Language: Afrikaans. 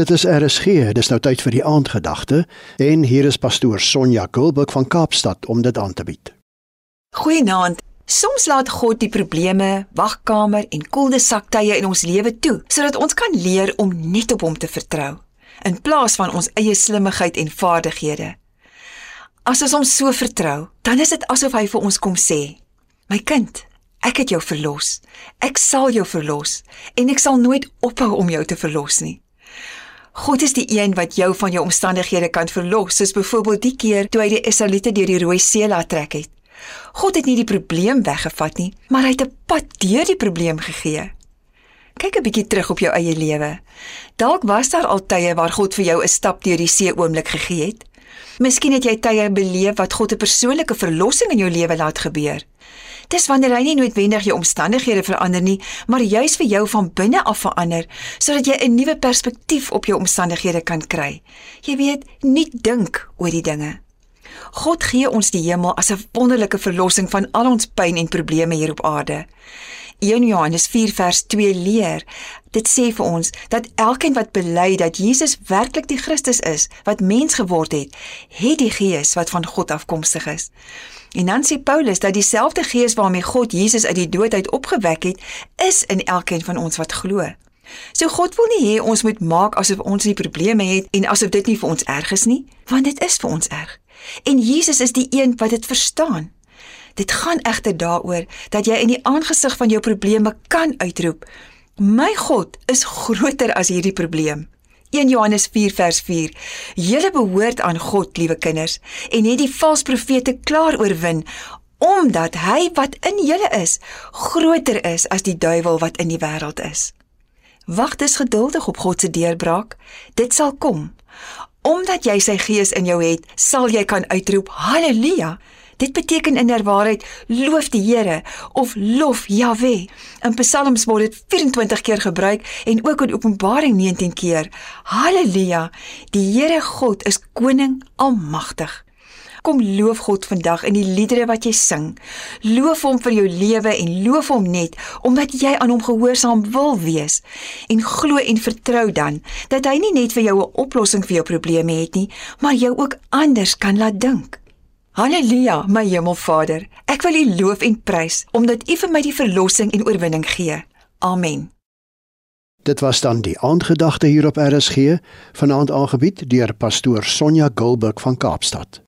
Dit is RSG, dis nou tyd vir die aandgedagte en hier is pastoor Sonja Gulbuk van Kaapstad om dit aan te bied. Goeienaand. Soms laat God die probleme, wagkamer en koelde saktye in ons lewe toe sodat ons kan leer om net op hom te vertrou in plaas van ons eie slimmigheid en vaardighede. As ons hom so vertrou, dan is dit asof hy vir ons kom sê: "My kind, ek het jou verlos. Ek sal jou verlos en ek sal nooit ophou om jou te verlos nie." God is die een wat jou van jou omstandighede kan verlos, soos byvoorbeeld die keer toe hy die Israeliete deur die Rooi See laat trek het. God het nie die probleem weggevat nie, maar hy het 'n pad deur die probleem gegee. Kyk 'n bietjie terug op jou eie lewe. Dalk was daar al tye waar God vir jou 'n stap deur die see oomblik gegee het. Miskien het jy tye beleef wat God 'n persoonlike verlossing in jou lewe laat gebeur. Dis wanneer hy nie noodwendig jou omstandighede verander nie, maar juis vir jou van binne af verander, sodat jy 'n nuwe perspektief op jou omstandighede kan kry. Jy weet, nie dink oor die dinge. God gee ons die hemel as 'n wonderlike verlossing van al ons pyn en probleme hier op aarde. 1 Johannes 4 vers 2 leer. Dit sê vir ons dat elkeen wat bely dat Jesus werklik die Christus is wat mens geword het, het die Gees wat van God afkomstig is. En dan sê Paulus dat dieselfde Gees waarmee God Jesus uit die dood uit opgewek het, is in elkeen van ons wat glo. So God wil nie hê ons moet maak asof ons nie probleme het en asof dit nie vir ons erg is nie, want dit is vir ons erg. En Jesus is die een wat dit verstaan. Dit gaan egter daaroor dat jy in die aangesig van jou probleme kan uitroep: "My God is groter as hierdie probleem." 1 Johannes 4 vers 4. Julle behoort aan God, liewe kinders, en het die valse profete klaar oorwin omdat hy wat in julle is groter is as die duiwel wat in die wêreld is. Wag dus geduldig op God se deurbraak. Dit sal kom. Omdat jy sy gees in jou het, sal jy kan uitroep: Halleluja! Dit beteken in derwaarheid loof die Here of lof Jahwe. In Psalms word dit 24 keer gebruik en ook in Openbaring 19 keer. Halleluja! Die Here God is koning almagtig. Kom loof God vandag in die liedere wat jy sing. Loof hom vir jou lewe en loof hom net omdat jy aan hom gehoorsaam wil wees. En glo en vertrou dan dat hy nie net vir jou 'n oplossing vir jou probleme het nie, maar jou ook anders kan laat dink. Halleluja, my Hemelvader. Ek wil U loof en prys omdat U vir my die verlossing en oorwinning gee. Amen. Dit was dan die aandgedagte hier op RSG, vanaand aangebied deur pastoor Sonja Gulbuk van Kaapstad.